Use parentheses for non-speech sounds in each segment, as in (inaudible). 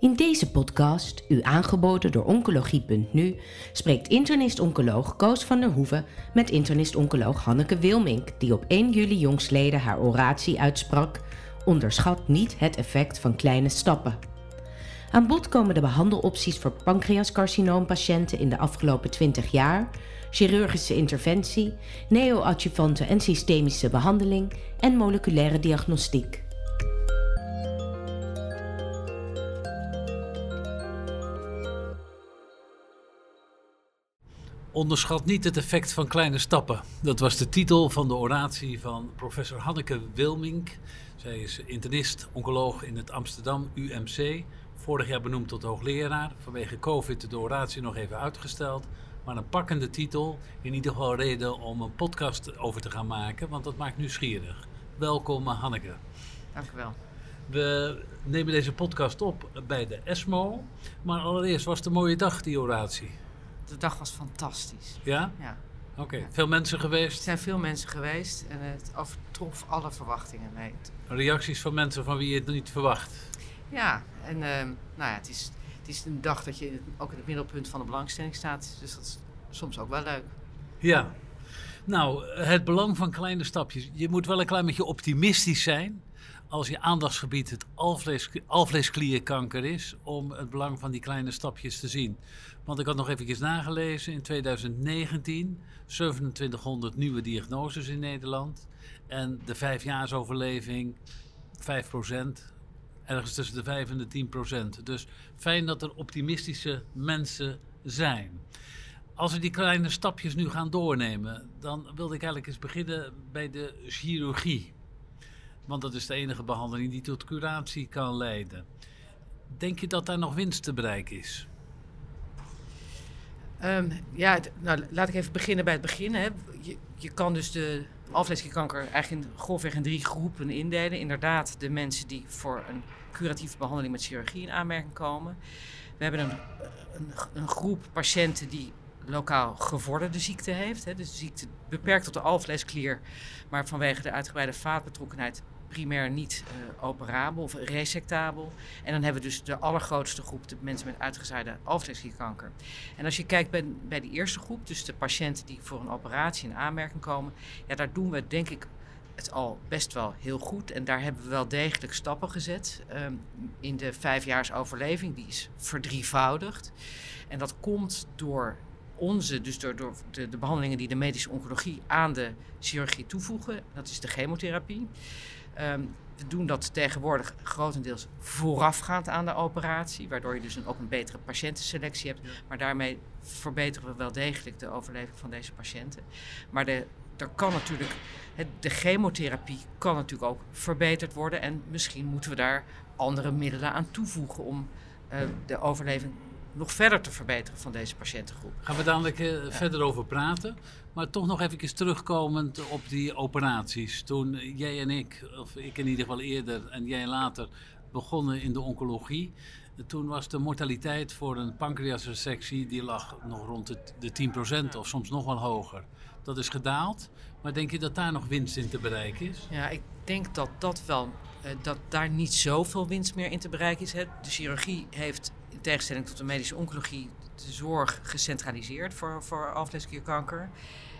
In deze podcast, u aangeboden door Oncologie.nu, spreekt internist-oncoloog Koos van der Hoeven met internist-oncoloog Hanneke Wilmink, die op 1 juli jongstleden haar oratie uitsprak: Onderschat niet het effect van kleine stappen. Aan bod komen de behandelopties voor pancreascarcinoompatiënten in de afgelopen 20 jaar, chirurgische interventie, neoadjuvante en systemische behandeling en moleculaire diagnostiek. Onderschat niet het effect van kleine stappen. Dat was de titel van de oratie van professor Hanneke Wilmink. Zij is internist, oncoloog in het Amsterdam UMC. Vorig jaar benoemd tot hoogleraar. Vanwege COVID de oratie nog even uitgesteld. Maar een pakkende titel. In ieder geval reden om een podcast over te gaan maken, want dat maakt nieuwsgierig. Welkom Hanneke. Dank u wel. We nemen deze podcast op bij de ESMO. Maar allereerst was het een mooie dag, die oratie. De dag was fantastisch. Ja? Ja. Oké. Ja. Veel mensen Er geweest? zijn veel mensen geweest en het overtrof alle verwachtingen. Nee, het- Reacties van mensen van wie je het niet verwacht? Ja, en ehm, nou ja, het is, het is een dag dat je ook in het middelpunt van de belangstelling staat. Dus dat is soms ook wel leuk. Ja. Nou, het belang van kleine stapjes. Je moet wel een klein beetje optimistisch zijn als je aandachtsgebied het alvlees, alvleesklierkanker is, om het belang van die kleine stapjes te zien. Want ik had nog even nagelezen, in 2019 2700 nieuwe diagnoses in Nederland en de vijfjaarsoverleving 5%, ergens tussen de 5 en de 10%. Dus fijn dat er optimistische mensen zijn. Als we die kleine stapjes nu gaan doornemen, dan wilde ik eigenlijk eens beginnen bij de chirurgie. Want dat is de enige behandeling die tot curatie kan leiden. Denk je dat daar nog winst te bereiken is? Ehm, ja, nou, laat ik even beginnen bij het begin. Hè. Je, je kan dus de alvleesklierkanker eigenlijk in, grofweg in drie groepen indelen. Inderdaad, de mensen die voor een curatieve behandeling met chirurgie in aanmerking komen. We hebben een, een, een groep patiënten die lokaal gevorderde ziekte heeft. Hè. Dus de ziekte beperkt tot de alvleesklier, maar vanwege de uitgebreide vaatbetrokkenheid primair niet eh, operabel of resectabel. En dan hebben we dus de allergrootste groep, de mensen met uitgezaaide alvleesklierkanker. En als je kijkt bij, bij die eerste groep, dus de patiënten die voor een operatie in aanmerking komen, ja, daar doen we denk ik het al best wel heel goed. En daar hebben we wel degelijk stappen gezet. Ehm, in de vijfjaars overleving, die is verdrievoudigd. En dat komt door onze, dus door, door de, de behandelingen die de medische oncologie aan de chirurgie toevoegen. Dat is de chemotherapie. Ehm, we doen dat tegenwoordig grotendeels voorafgaand aan de operatie, waardoor je dus een, ook een betere patiëntenselectie hebt. Maar daarmee verbeteren we wel degelijk de overleving van deze patiënten. Maar de, er kan natuurlijk, de chemotherapie kan natuurlijk ook verbeterd worden. En misschien moeten we daar andere middelen aan toevoegen om eh, de overleving nog verder te verbeteren van deze patiëntengroep. Gaan we dadelijk eh, verder over praten. Maar toch nog even terugkomend op die operaties. Toen jij en ik, of ik in ieder geval eerder en jij later, begonnen in de oncologie. Toen was de mortaliteit voor een pancreasresectie, die lag nog rond de, de 10% of soms nog wel hoger. Dat is gedaald. Maar denk je dat daar nog winst in te bereiken is? Ja, ik denk dat dat wel, eh, dat daar niet zoveel winst meer in te bereiken is. De chirurgie heeft, in tegenstelling tot de medische oncologie, de zorg gecentraliseerd voor, voor alvleesklierkanker.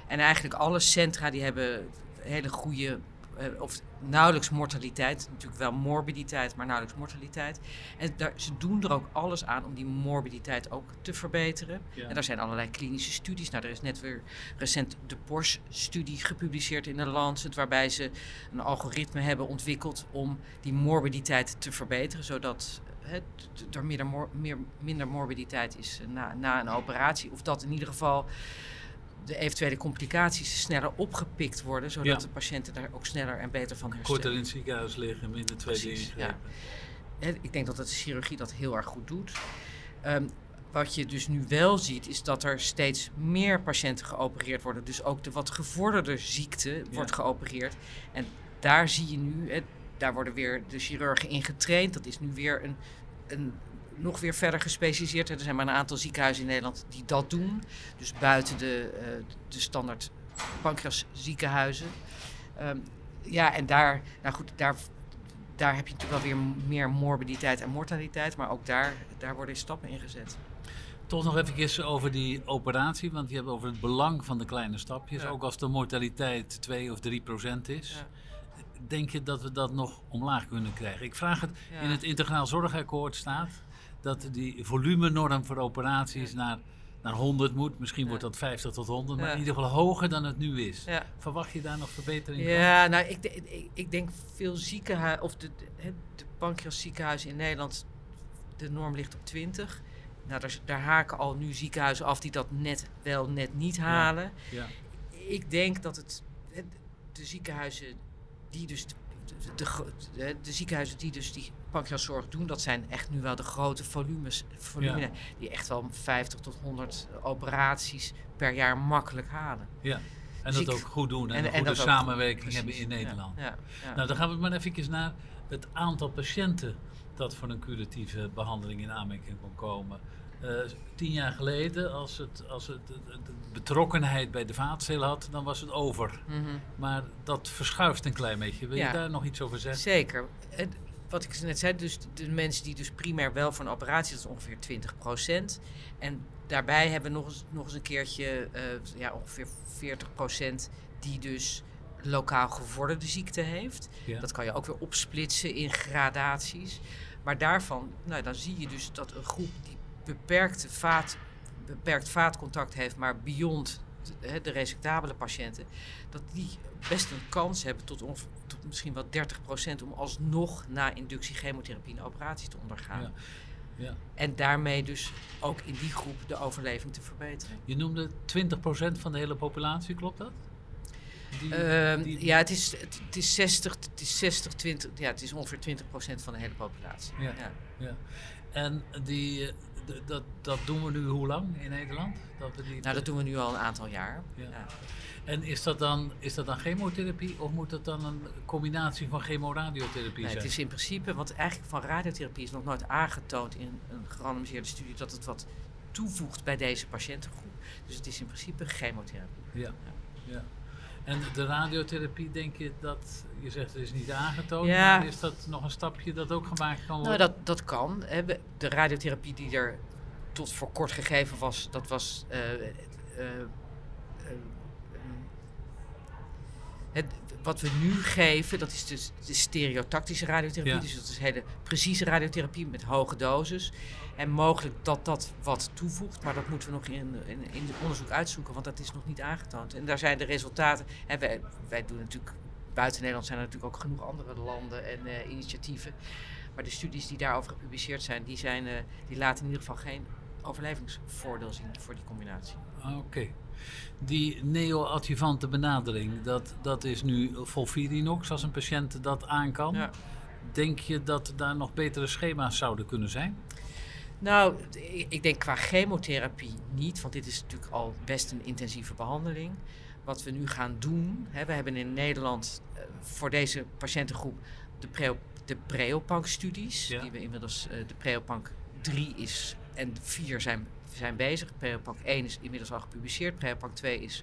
En eigenlijk alle centra die hebben hele goede, eh, of nauwelijks mortaliteit, natuurlijk wel morbiditeit, maar nauwelijks mortaliteit. En daar, ze doen er ook alles aan om die morbiditeit ook te verbeteren. Ja. En daar zijn allerlei klinische studies. Nou, er is net weer recent de Porsche-studie gepubliceerd in de Lancet, waarbij ze een algoritme hebben ontwikkeld om die morbiditeit te verbeteren, zodat t- er minder, meer, minder morbiditeit is eh, na, na een operatie. Of dat in ieder geval de eventuele complicaties sneller opgepikt worden, zodat Ja. de patiënten daar ook sneller en beter van herstellen. Korter in het ziekenhuis liggen, minder tweede Precies, ingrepen. Hè, Ik denk dat de chirurgie dat heel erg goed doet. Ehm, wat je dus nu wel ziet, is dat er steeds meer patiënten geopereerd worden. Dus ook de wat gevorderde ziekte wordt geopereerd. En daar zie je nu, daar worden weer de chirurgen in getraind. Dat is nu weer een, een nog weer verder gespecialiseerd. Er zijn maar een aantal ziekenhuizen in Nederland die dat doen. Dus buiten de, eh, de standaard pancreasziekenhuizen. Ehm, ja, en daar, nou goed, daar daar heb je natuurlijk wel weer meer morbiditeit en mortaliteit, maar ook daar, daar worden stappen in gezet. Toch nog even over die operatie, want je hebt over het belang van de kleine stapjes. Ja. Ook als de mortaliteit 2 of 3 procent is. Ja. Denk je dat we dat nog omlaag kunnen krijgen? Ik vraag het, Ja. in het Integraal Zorgakkoord staat dat die volumenorm voor operaties Ja. naar, naar 100 moet. Misschien Ja. wordt dat 50 tot 100, maar in ieder geval hoger dan het nu is. Verwacht je daar nog verbetering van? Ja, nou, ik, ik, ik denk veel ziekenhuizen, of de, de, de in Nederland, de norm ligt op 20. Nou, daar, daar haken al nu ziekenhuizen af die dat net wel, net niet halen. Ja. Ik denk dat het, de ziekenhuizen die dus, de, de, ziekenhuizen die dus die pancreaszorg doen, dat zijn echt nu wel de grote volumes, volumina, die echt wel 50 tot 100 operaties per jaar makkelijk halen. ja. En Dus dat ik- ook goed doen en, en- een en goede samenwerking hebben in Nederland. Ja, ja. Nou, dan gaan we maar even naar het aantal patiënten dat voor een curatieve behandeling in aanmerking kon komen. Eh, tien jaar geleden, als het, als het, de betrokkenheid bij de vaatcel had, dan was het over. Mhm. Maar dat verschuift een klein beetje. Wil Ja. je daar nog iets over zeggen? Zeker. Wat ik net zei, dus de mensen die dus primair wel voor een operatie, dat is ongeveer 20%. En daarbij hebben we nog eens, nog eens een keertje, eh, ja, ongeveer 40% die dus lokaal gevorderde ziekte heeft. Ja. Dat kan je ook weer opsplitsen in gradaties. Maar daarvan, nou, dan zie je dus dat een groep die beperkte vaat, beperkt vaatcontact heeft, maar beyond de, de resectabele patiënten, dat die best een kans hebben tot, onge- tot misschien wel 30% om alsnog na inductie chemotherapie een operatie te ondergaan. Ja. Ja. En daarmee dus ook in die groep de overleving te verbeteren. Je noemde 20% van de hele populatie, klopt dat? Die- Ehm, die- ja, het is, het, het is 60, het is 60, 20, ja, het is ongeveer 20% van de hele populatie. Ja. Ja. En die, eh, dat, dat doen we nu hoe lang in Nederland? Dat we die, Nou, dat doen we nu al een aantal jaar. Ja. Ja. En is dat, dan, is dat dan chemotherapie of moet dat dan een combinatie van chemoradiotherapie Nee, zijn? het is in principe, want eigenlijk van radiotherapie is nog nooit aangetoond in een gerandomiseerde studie dat het wat toevoegt bij deze patiëntengroep. Dus het is in principe chemotherapie. Ja. ja. En de radiotherapie, denk je dat, je zegt het is niet aangetoond, Ja. maar is dat nog een stapje dat ook gemaakt kan Nou, worden? dat, dat kan. De radiotherapie die er tot voor kort gegeven was, dat was eh, eh, eh, het, wat we nu geven, dat is dus de stereotactische radiotherapie. Ja. Dus dat is hele precieze radiotherapie met hoge doses. En mogelijk dat dat wat toevoegt, maar dat moeten we nog in, in, in het onderzoek uitzoeken, want dat is nog niet aangetoond. En daar zijn de resultaten. Hè, wij, wij doen natuurlijk, buiten Nederland zijn er natuurlijk ook genoeg andere landen en eh, initiatieven. Maar de studies die daarover gepubliceerd zijn, die, zijn eh, die laten in ieder geval geen overlevingsvoordeel zien voor die combinatie. Oké. Die neoadjuvante benadering, dat, dat is nu Volfirinox als een patiënt dat aan kan. Ja. Denk je dat daar nog betere schema's zouden kunnen zijn? Nou, ik denk qua chemotherapie niet, want dit is natuurlijk al best een intensieve behandeling. Wat we nu gaan doen, hè, we hebben in Nederland eh, voor deze patiëntengroep de, Preo, de Preopank-studies, Ja. die we inmiddels, eh, de Preopank 3 is en 4 zijn, zijn bezig. Preopank 1 is inmiddels al gepubliceerd, Preopank 2 is,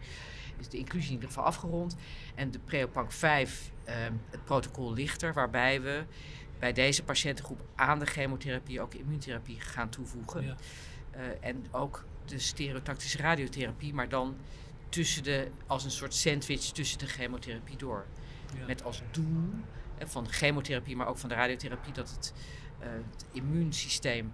is de inclusie in ieder geval afgerond. En de Preopank 5, eh, het protocol ligt er, waarbij we bij deze patiëntengroep aan de chemotherapie ook immuuntherapie gaan toevoegen. Ja. Eh, en ook de stereotactische radiotherapie, maar dan tussen de, als een soort sandwich tussen de chemotherapie door. Ja. Met als doel eh, van de chemotherapie, maar ook van de radiotherapie, dat het, eh, het immuunsysteem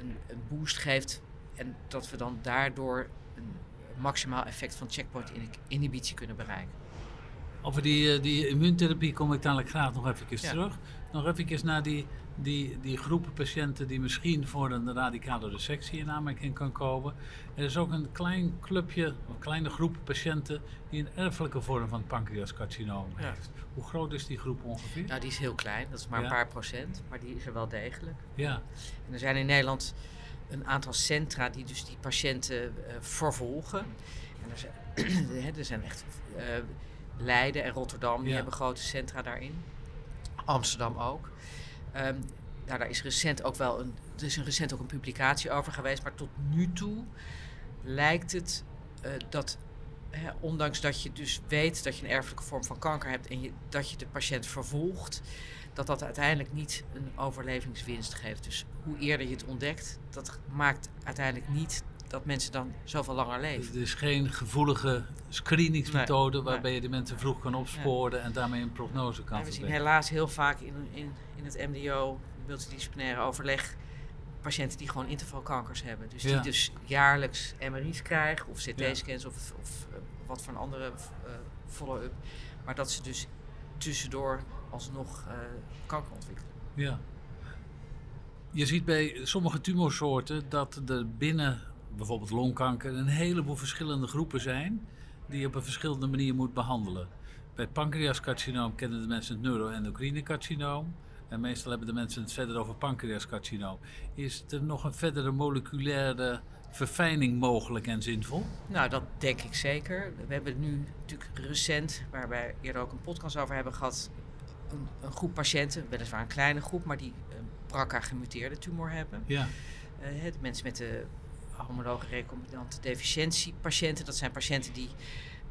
een, een boost geeft. En dat we dan daardoor een maximaal effect van checkpoint in- inhibitie kunnen bereiken. Over die, eh, die immuuntherapie kom ik dadelijk graag nog even Ja. terug. Nog even naar die, die, die groepen patiënten die misschien voor een radicale resectie in aanmerking kan komen. Er is ook een klein clubje, een kleine groep patiënten die een erfelijke vorm van pancreascarcinoom Ja. heeft. Hoe groot is die groep ongeveer? Nou, die is heel klein, dat is maar Ja. een paar procent, maar die is er wel degelijk. Ja, En er zijn in Nederland een aantal centra die dus die patiënten eh, vervolgen. En er zijn, (clears throat) hè, er zijn echt eh, Leiden en Rotterdam, die Ja. hebben grote centra daarin. Amsterdam ook. Ehm, nou, daar is recent ook wel een, er is een recent ook een publicatie over geweest, maar tot nu toe lijkt het eh, dat, hè, ondanks dat je dus weet dat je een erfelijke vorm van kanker hebt en je, dat je de patiënt vervolgt, dat dat uiteindelijk niet een overlevingswinst geeft. Dus hoe eerder je het ontdekt, dat maakt uiteindelijk niet dat mensen dan zoveel langer leven. Het is geen gevoelige screeningsmethode waarbij je de mensen vroeg kan opsporen en daarmee een prognose kan en We zien helaas heel vaak in, in, in het MDO, multidisciplinaire overleg, patiënten die gewoon intervalkankers hebben. Dus die dus jaarlijks MRI's krijgen of CT-scans of, of uh, wat voor een andere uh, follow-up. Maar dat ze dus tussendoor alsnog uh, kanker ontwikkelen. Ja. Je ziet bij sommige tumorsoorten dat er binnen bijvoorbeeld longkanker een heleboel verschillende groepen zijn die je op een verschillende manier moet behandelen. Bij pancreascarcinoom kennen de mensen het neuroendocrine carcinoom. En meestal hebben de mensen het verder over pancreascarcinoom. Is er nog een verdere moleculaire verfijning mogelijk en zinvol? Nou, dat denk ik zeker. We hebben nu natuurlijk recent, waar wij eerder ook een podcast over hebben gehad, een, een groep patiënten, weliswaar een kleine groep, maar die een BRCA gemuteerde tumor hebben. Ja. Uh, de mensen met de homologe recombinante deficiëntiepatiënten, dat zijn patiënten die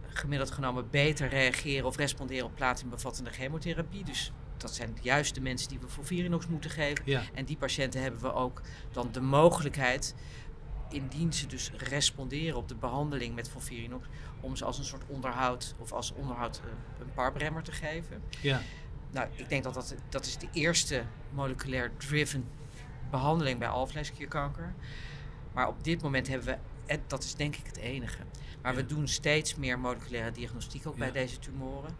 gemiddeld genomen beter reageren of responderen op platinumbevattende chemotherapie. Dus dat zijn juist de mensen die we voor Virinox moeten geven. Ja. En die patiënten hebben we ook dan de mogelijkheid, indien ze dus responderen op de behandeling met Volvirinox, om ze als een soort onderhoud of als onderhoud uh, een parbremmer te geven. Ja. Nou, ik denk dat dat, dat is de eerste moleculair driven behandeling bij alvleesklierkanker. Maar op dit moment hebben we, dat is denk ik het enige. Maar we doen steeds meer moleculaire diagnostiek ook bij deze tumoren.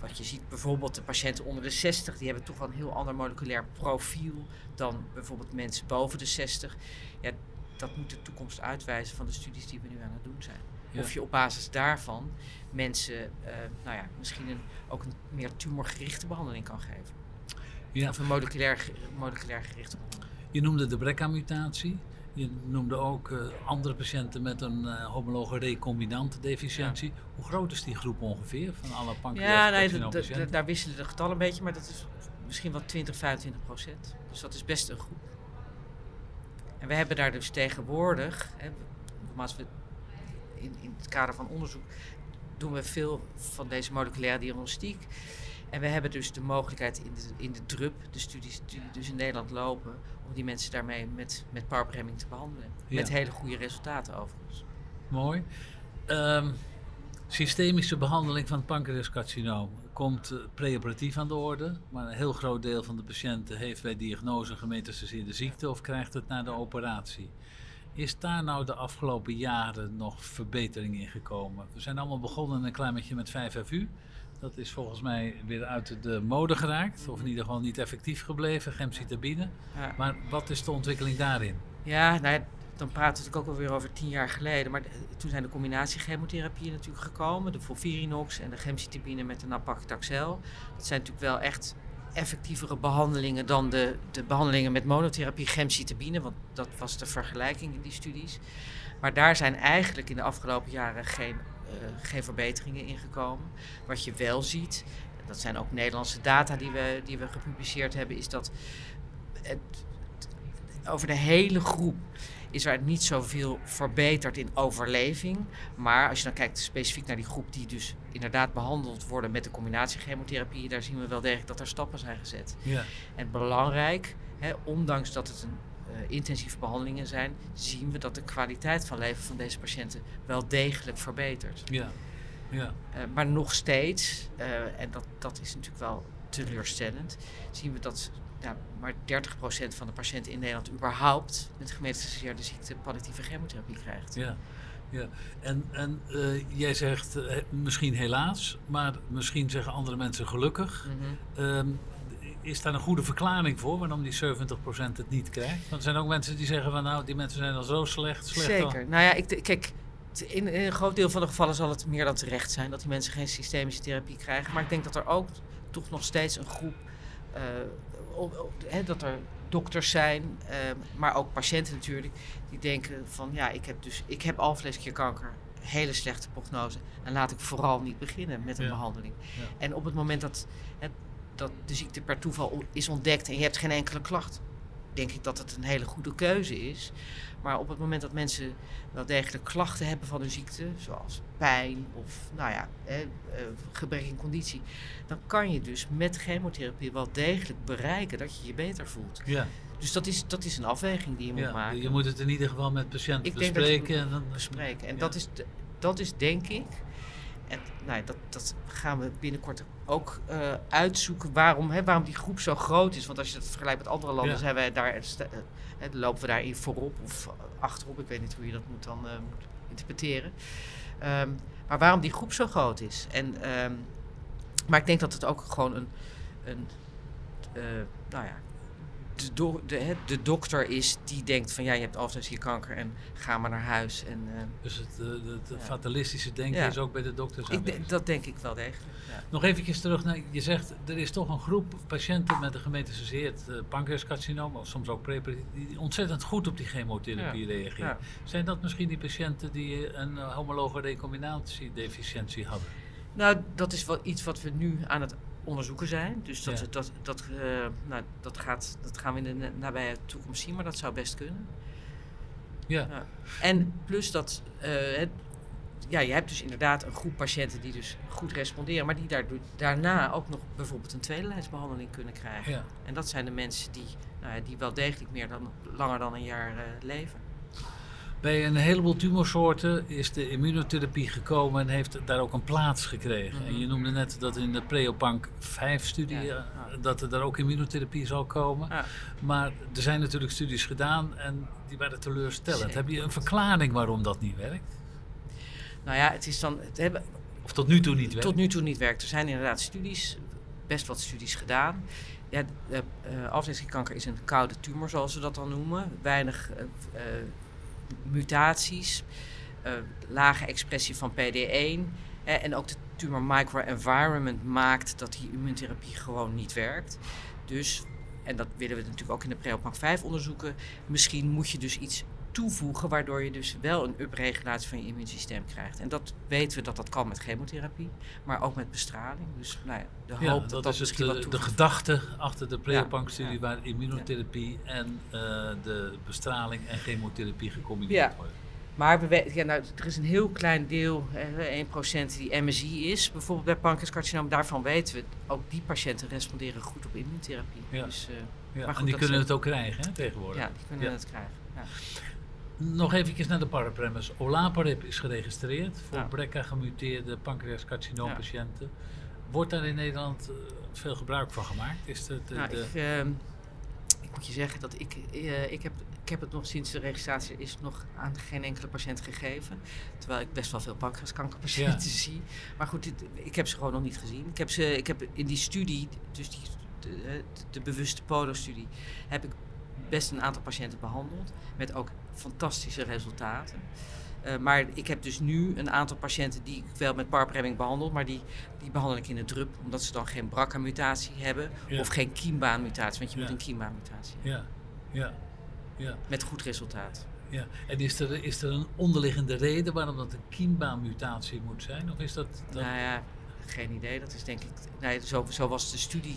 wat je ziet bijvoorbeeld de patiënten onder de 60, die hebben toch wel een heel ander moleculair profiel dan bijvoorbeeld mensen boven de 60. Ja, dat moet de toekomst uitwijzen van de studies die we nu aan het doen zijn. Of je op basis daarvan mensen uh, nou ja, misschien een, ook een meer tumorgerichte behandeling kan geven. Ja. Of een moleculair, moleculair gerichte behandeling. Je noemde de BRCA-mutatie. Je noemde ook uh, andere patiënten met een uh, homologe recombinante deficiëntie. Ja. Hoe groot is die groep ongeveer van alle pancreas Ja, nee, daar wisselen de getallen een beetje, maar dat is misschien wel 20, 25 procent. Dus dat is best een groep. En we hebben daar dus tegenwoordig, hè, we, in, in het kader van onderzoek doen we veel van deze moleculaire diagnostiek. En we hebben dus de mogelijkheid in de, in de DRUP, de studies die dus in Nederland lopen, om die mensen daarmee met, met parbremming te behandelen. Met hele goede resultaten overigens. Mooi. Um, systemische behandeling van het pancreascarcinoom komt uh, preoperatief aan de orde, maar een heel groot deel van de patiënten heeft bij diagnose gemetastaseerde ziekte of krijgt het na de operatie. Is daar nou de afgelopen jaren nog verbetering in gekomen? We zijn allemaal begonnen een klein beetje met 5FU. Dat is volgens mij weer uit de mode geraakt, of in ieder geval niet effectief gebleven, gemcitabine. Ja. Maar wat is de ontwikkeling daarin? Ja, nou ja, dan praten we natuurlijk ook alweer over tien jaar geleden. Maar toen zijn de combinatiechemotherapieën natuurlijk gekomen. De Volvirinox en de gemcitabine met de napaclitaxel. Dat zijn natuurlijk wel echt effectievere behandelingen dan de, de behandelingen met monotherapie gemcitabine. Want dat was de vergelijking in die studies. Maar daar zijn eigenlijk in de afgelopen jaren geen uh, geen verbeteringen ingekomen. Wat je wel ziet, dat zijn ook Nederlandse data die we, die we gepubliceerd hebben, is dat het, over de hele groep is er niet zoveel verbeterd in overleving. Maar als je dan kijkt specifiek naar die groep die dus inderdaad behandeld worden met de combinatie chemotherapie, daar zien we wel degelijk dat er stappen zijn gezet. Ja. En belangrijk, hè, ondanks dat het een uh, intensieve behandelingen zijn, zien we dat de kwaliteit van leven van deze patiënten wel degelijk verbetert. Ja. Ja. Uh, maar nog steeds, uh, en dat, dat is natuurlijk wel teleurstellend, zien we dat ja, maar 30% van de patiënten in Nederland überhaupt met gemetastaseerde ziekte palliatieve chemotherapie krijgt. Ja. Ja, en, en uh, jij zegt misschien helaas, maar misschien zeggen andere mensen gelukkig. Mm -hmm. um, is daar een goede verklaring voor waarom die 70% het niet krijgt? Want er zijn ook mensen die zeggen van nou, die mensen zijn al zo slecht. slecht Zeker. Nou ja, ik, kijk, in, in, een groot deel van de gevallen zal het meer dan terecht zijn dat die mensen geen systemische therapie krijgen. Maar ik denk dat er ook toch nog steeds een groep, uh, op, op, he, dat er dokters zijn, uh, maar ook patiënten natuurlijk, die denken van ja, ik heb dus ik heb alvleesklierkanker, hele slechte prognose. En laat ik vooral niet beginnen met een ja. behandeling. Ja. En op het moment dat dat de ziekte per toeval is ontdekt en je hebt geen enkele klacht, denk ik dat het een hele goede keuze is. Maar op het moment dat mensen wel degelijk klachten hebben van hun ziekte, zoals pijn of nou ja, hè, eh, gebrek in conditie, dan kan je dus met chemotherapie wel degelijk bereiken dat je je beter voelt. Ja, Dus dat is, dat is een afweging die je moet ja. maken. Je moet het in ieder geval met patiënten bespreken. en dan, bespreken. En Ja. dat, is, dat is denk ik. En nou, ja, dat, dat gaan we binnenkort ook eh, uitzoeken waarom, hè, waarom die groep zo groot is. Want als je dat vergelijkt met andere landen, Ja. zijn wij daar, eh, hè, lopen we daarin voorop of achterop. Ik weet niet hoe je dat moet dan eh, moet interpreteren. Ehm, maar waarom die groep zo groot is. En, ehm, maar ik denk dat het ook gewoon een, een eh, nou ja, de, do- de, hè, de dokter is die denkt van ja, je hebt alvleesklierkanker en ga maar naar huis. En, eh, Dus het, eh, het, het Ja. fatalistische denken Ja. is ook bij de dokters ik, dat denk ik wel degelijk. Ja. Nog eventjes terug naar, je zegt er is toch een groep patiënten met een gemetastaseerd uh, pancreascarcinoom, of soms ook preparatie, die ontzettend goed op die chemotherapie reageren. Zijn dat misschien die patiënten die een homologe recombinatiedeficiëntie hadden? Nou, dat is wel iets wat we nu aan het onderzoeken zijn. Dus dat, Ja. dat, dat, eh, nou, dat, gaat, dat gaan we in de na- nabije toekomst zien, maar dat zou best kunnen. Ja, Ja. En plus dat, eh, het, ja, je hebt dus inderdaad een groep patiënten die dus goed responderen, maar die daardoor, daarna ook nog bijvoorbeeld een tweede lijnsbehandeling kunnen krijgen. ja. En dat zijn de mensen die, nou ja, die wel degelijk meer dan, langer dan een jaar eh, leven. Bij een heleboel tumorsoorten is de immunotherapie gekomen en heeft daar ook een plaats gekregen. Mhm. En je noemde net dat in de Preopank 5-studie, Ja. eh, dat er daar ook immunotherapie zal komen. Ja. Maar er zijn natuurlijk studies gedaan en die waren teleurstellend. Zeker. Heb je een verklaring waarom dat niet werkt? Nou ja, het is dan. Het hebben, Of tot nu toe niet werkt? tot nu toe niet werkt. Er zijn inderdaad studies, best wat studies gedaan. Ja, de, uh, afwezingskanker is een koude tumor, zoals we dat dan noemen. Weinig uh, mutaties, uh, lage expressie van PD1. Eh, en ook de tumor microenvironment maakt dat die immuuntherapie gewoon niet werkt. Dus, en dat willen we natuurlijk ook in de Preopak 5 onderzoeken, misschien moet je dus iets toevoegen, waardoor je dus wel een upregulatie van je immuunsysteem krijgt. En dat weten we dat dat kan met chemotherapie, maar ook met bestraling. Dus nou ja, de hoop ja, dat dat, dat, is het, wat de, de gedachte achter de Preopank-studie Ja, waar immunotherapie en uh, de bestraling en chemotherapie gecombineerd worden. Maar we weten, ja, nou, er is een heel klein deel, eh, 1% die MSI is, bijvoorbeeld bij pancreascarcinoom. Daarvan weten we, ook die patiënten responderen goed op immuuntherapie. Ja. Dus, uh, Ja, maar en die kunnen het ook krijgen hè, tegenwoordig. ja, die kunnen het krijgen. Ja. Nog even naar de parapremis. Olaparib is geregistreerd voor Ja. BRCA gemuteerde pancreascarcinoompatiënten. Wordt daar in Nederland uh, veel gebruik van gemaakt? Is het, uh, Nou, de... ik, uh, ik moet je zeggen dat ik, uh, ik, heb, ik heb het nog sinds de registratie is nog aan geen enkele patiënt gegeven. Terwijl ik best wel veel pancreaskankerpatiënten ja. zie. Maar goed, dit, ik heb ze gewoon nog niet gezien. Ik heb, ze, ik heb in die studie, dus die, de, de bewuste polo-studie, heb ik best een aantal patiënten behandeld. Met ook fantastische resultaten. Uh, maar ik heb dus nu een aantal patiënten die ik wel met parpremming behandel, maar die, die behandel ik in de drup, omdat ze dan geen BRCA-mutatie hebben Ja. of geen kiembaan-mutatie, want je Ja. moet een kiembaan-mutatie hebben. Ja, ja, ja. Met goed resultaat. ja. En is er, is er een onderliggende reden waarom dat een kiembaanmutatie moet zijn? Of is dat... dat... Nou ja, geen idee. Dat is denk ik. Nee, zo, zo was de studie.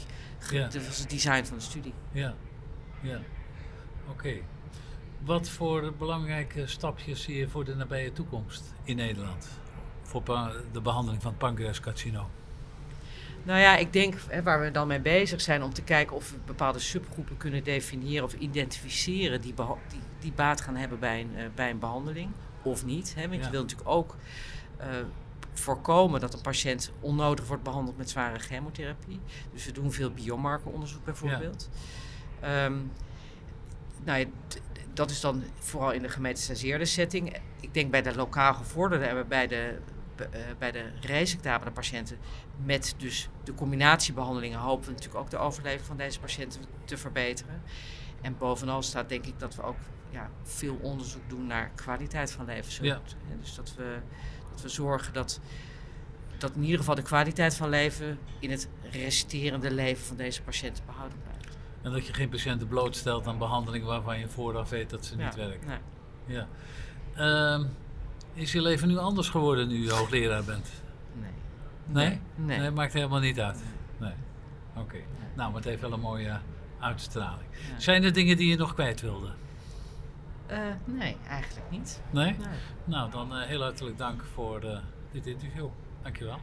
Ja. Dat was het design van de studie. Ja, ja. Oké. Wat voor belangrijke stapjes zie je voor de nabije toekomst in Nederland? Voor de behandeling van het pancreascarcinoom? Nou ja, ik denk hè, waar we dan mee bezig zijn om te kijken of we bepaalde subgroepen kunnen definiëren of identificeren die, die, die baat gaan hebben bij een, eh, bij een behandeling of niet. Hè? Want Ja. je wil natuurlijk ook eh, voorkomen dat een patiënt onnodig wordt behandeld met zware chemotherapie. Dus we doen veel biomarkeronderzoek bijvoorbeeld. Ehm, nou ja, dat is dan vooral in de gemetastaseerde setting. Ik denk bij de lokaal gevorderden en bij de, eh, bij de resectabele patiënten met dus de combinatiebehandelingen hopen we natuurlijk ook de overleving van deze patiënten te verbeteren. En bovenal staat denk ik dat we ook ja, veel onderzoek doen naar kwaliteit van leven. Ja. Dus dat we, dat we zorgen dat, dat in ieder geval de kwaliteit van leven in het resterende leven van deze patiënten behouden blijft. En dat je geen patiënten blootstelt aan behandelingen waarvan je vooraf weet dat ze Ja, niet werken. nee. Ja. Ehm, is je leven nu anders geworden nu je hoogleraar bent? Nee. Nee? Nee. maakt helemaal niet uit. Nee. Oké. Nou, maar het heeft wel een mooie uitstraling. Zijn er dingen die je nog kwijt wilde? Eh, nee, eigenlijk niet. Nee? Nee. Nou, dan eh, heel hartelijk dank voor eh, dit interview. Dankjewel.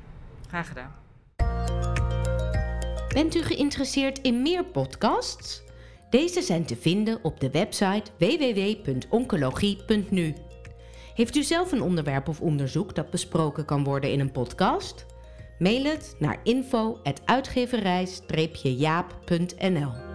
Graag gedaan. Bent u geïnteresseerd in meer podcasts? Deze zijn te vinden op de website www.oncologie.nu. Heeft u zelf een onderwerp of onderzoek dat besproken kan worden in een podcast? Mail het naar info.uitgeverij-jaap.nl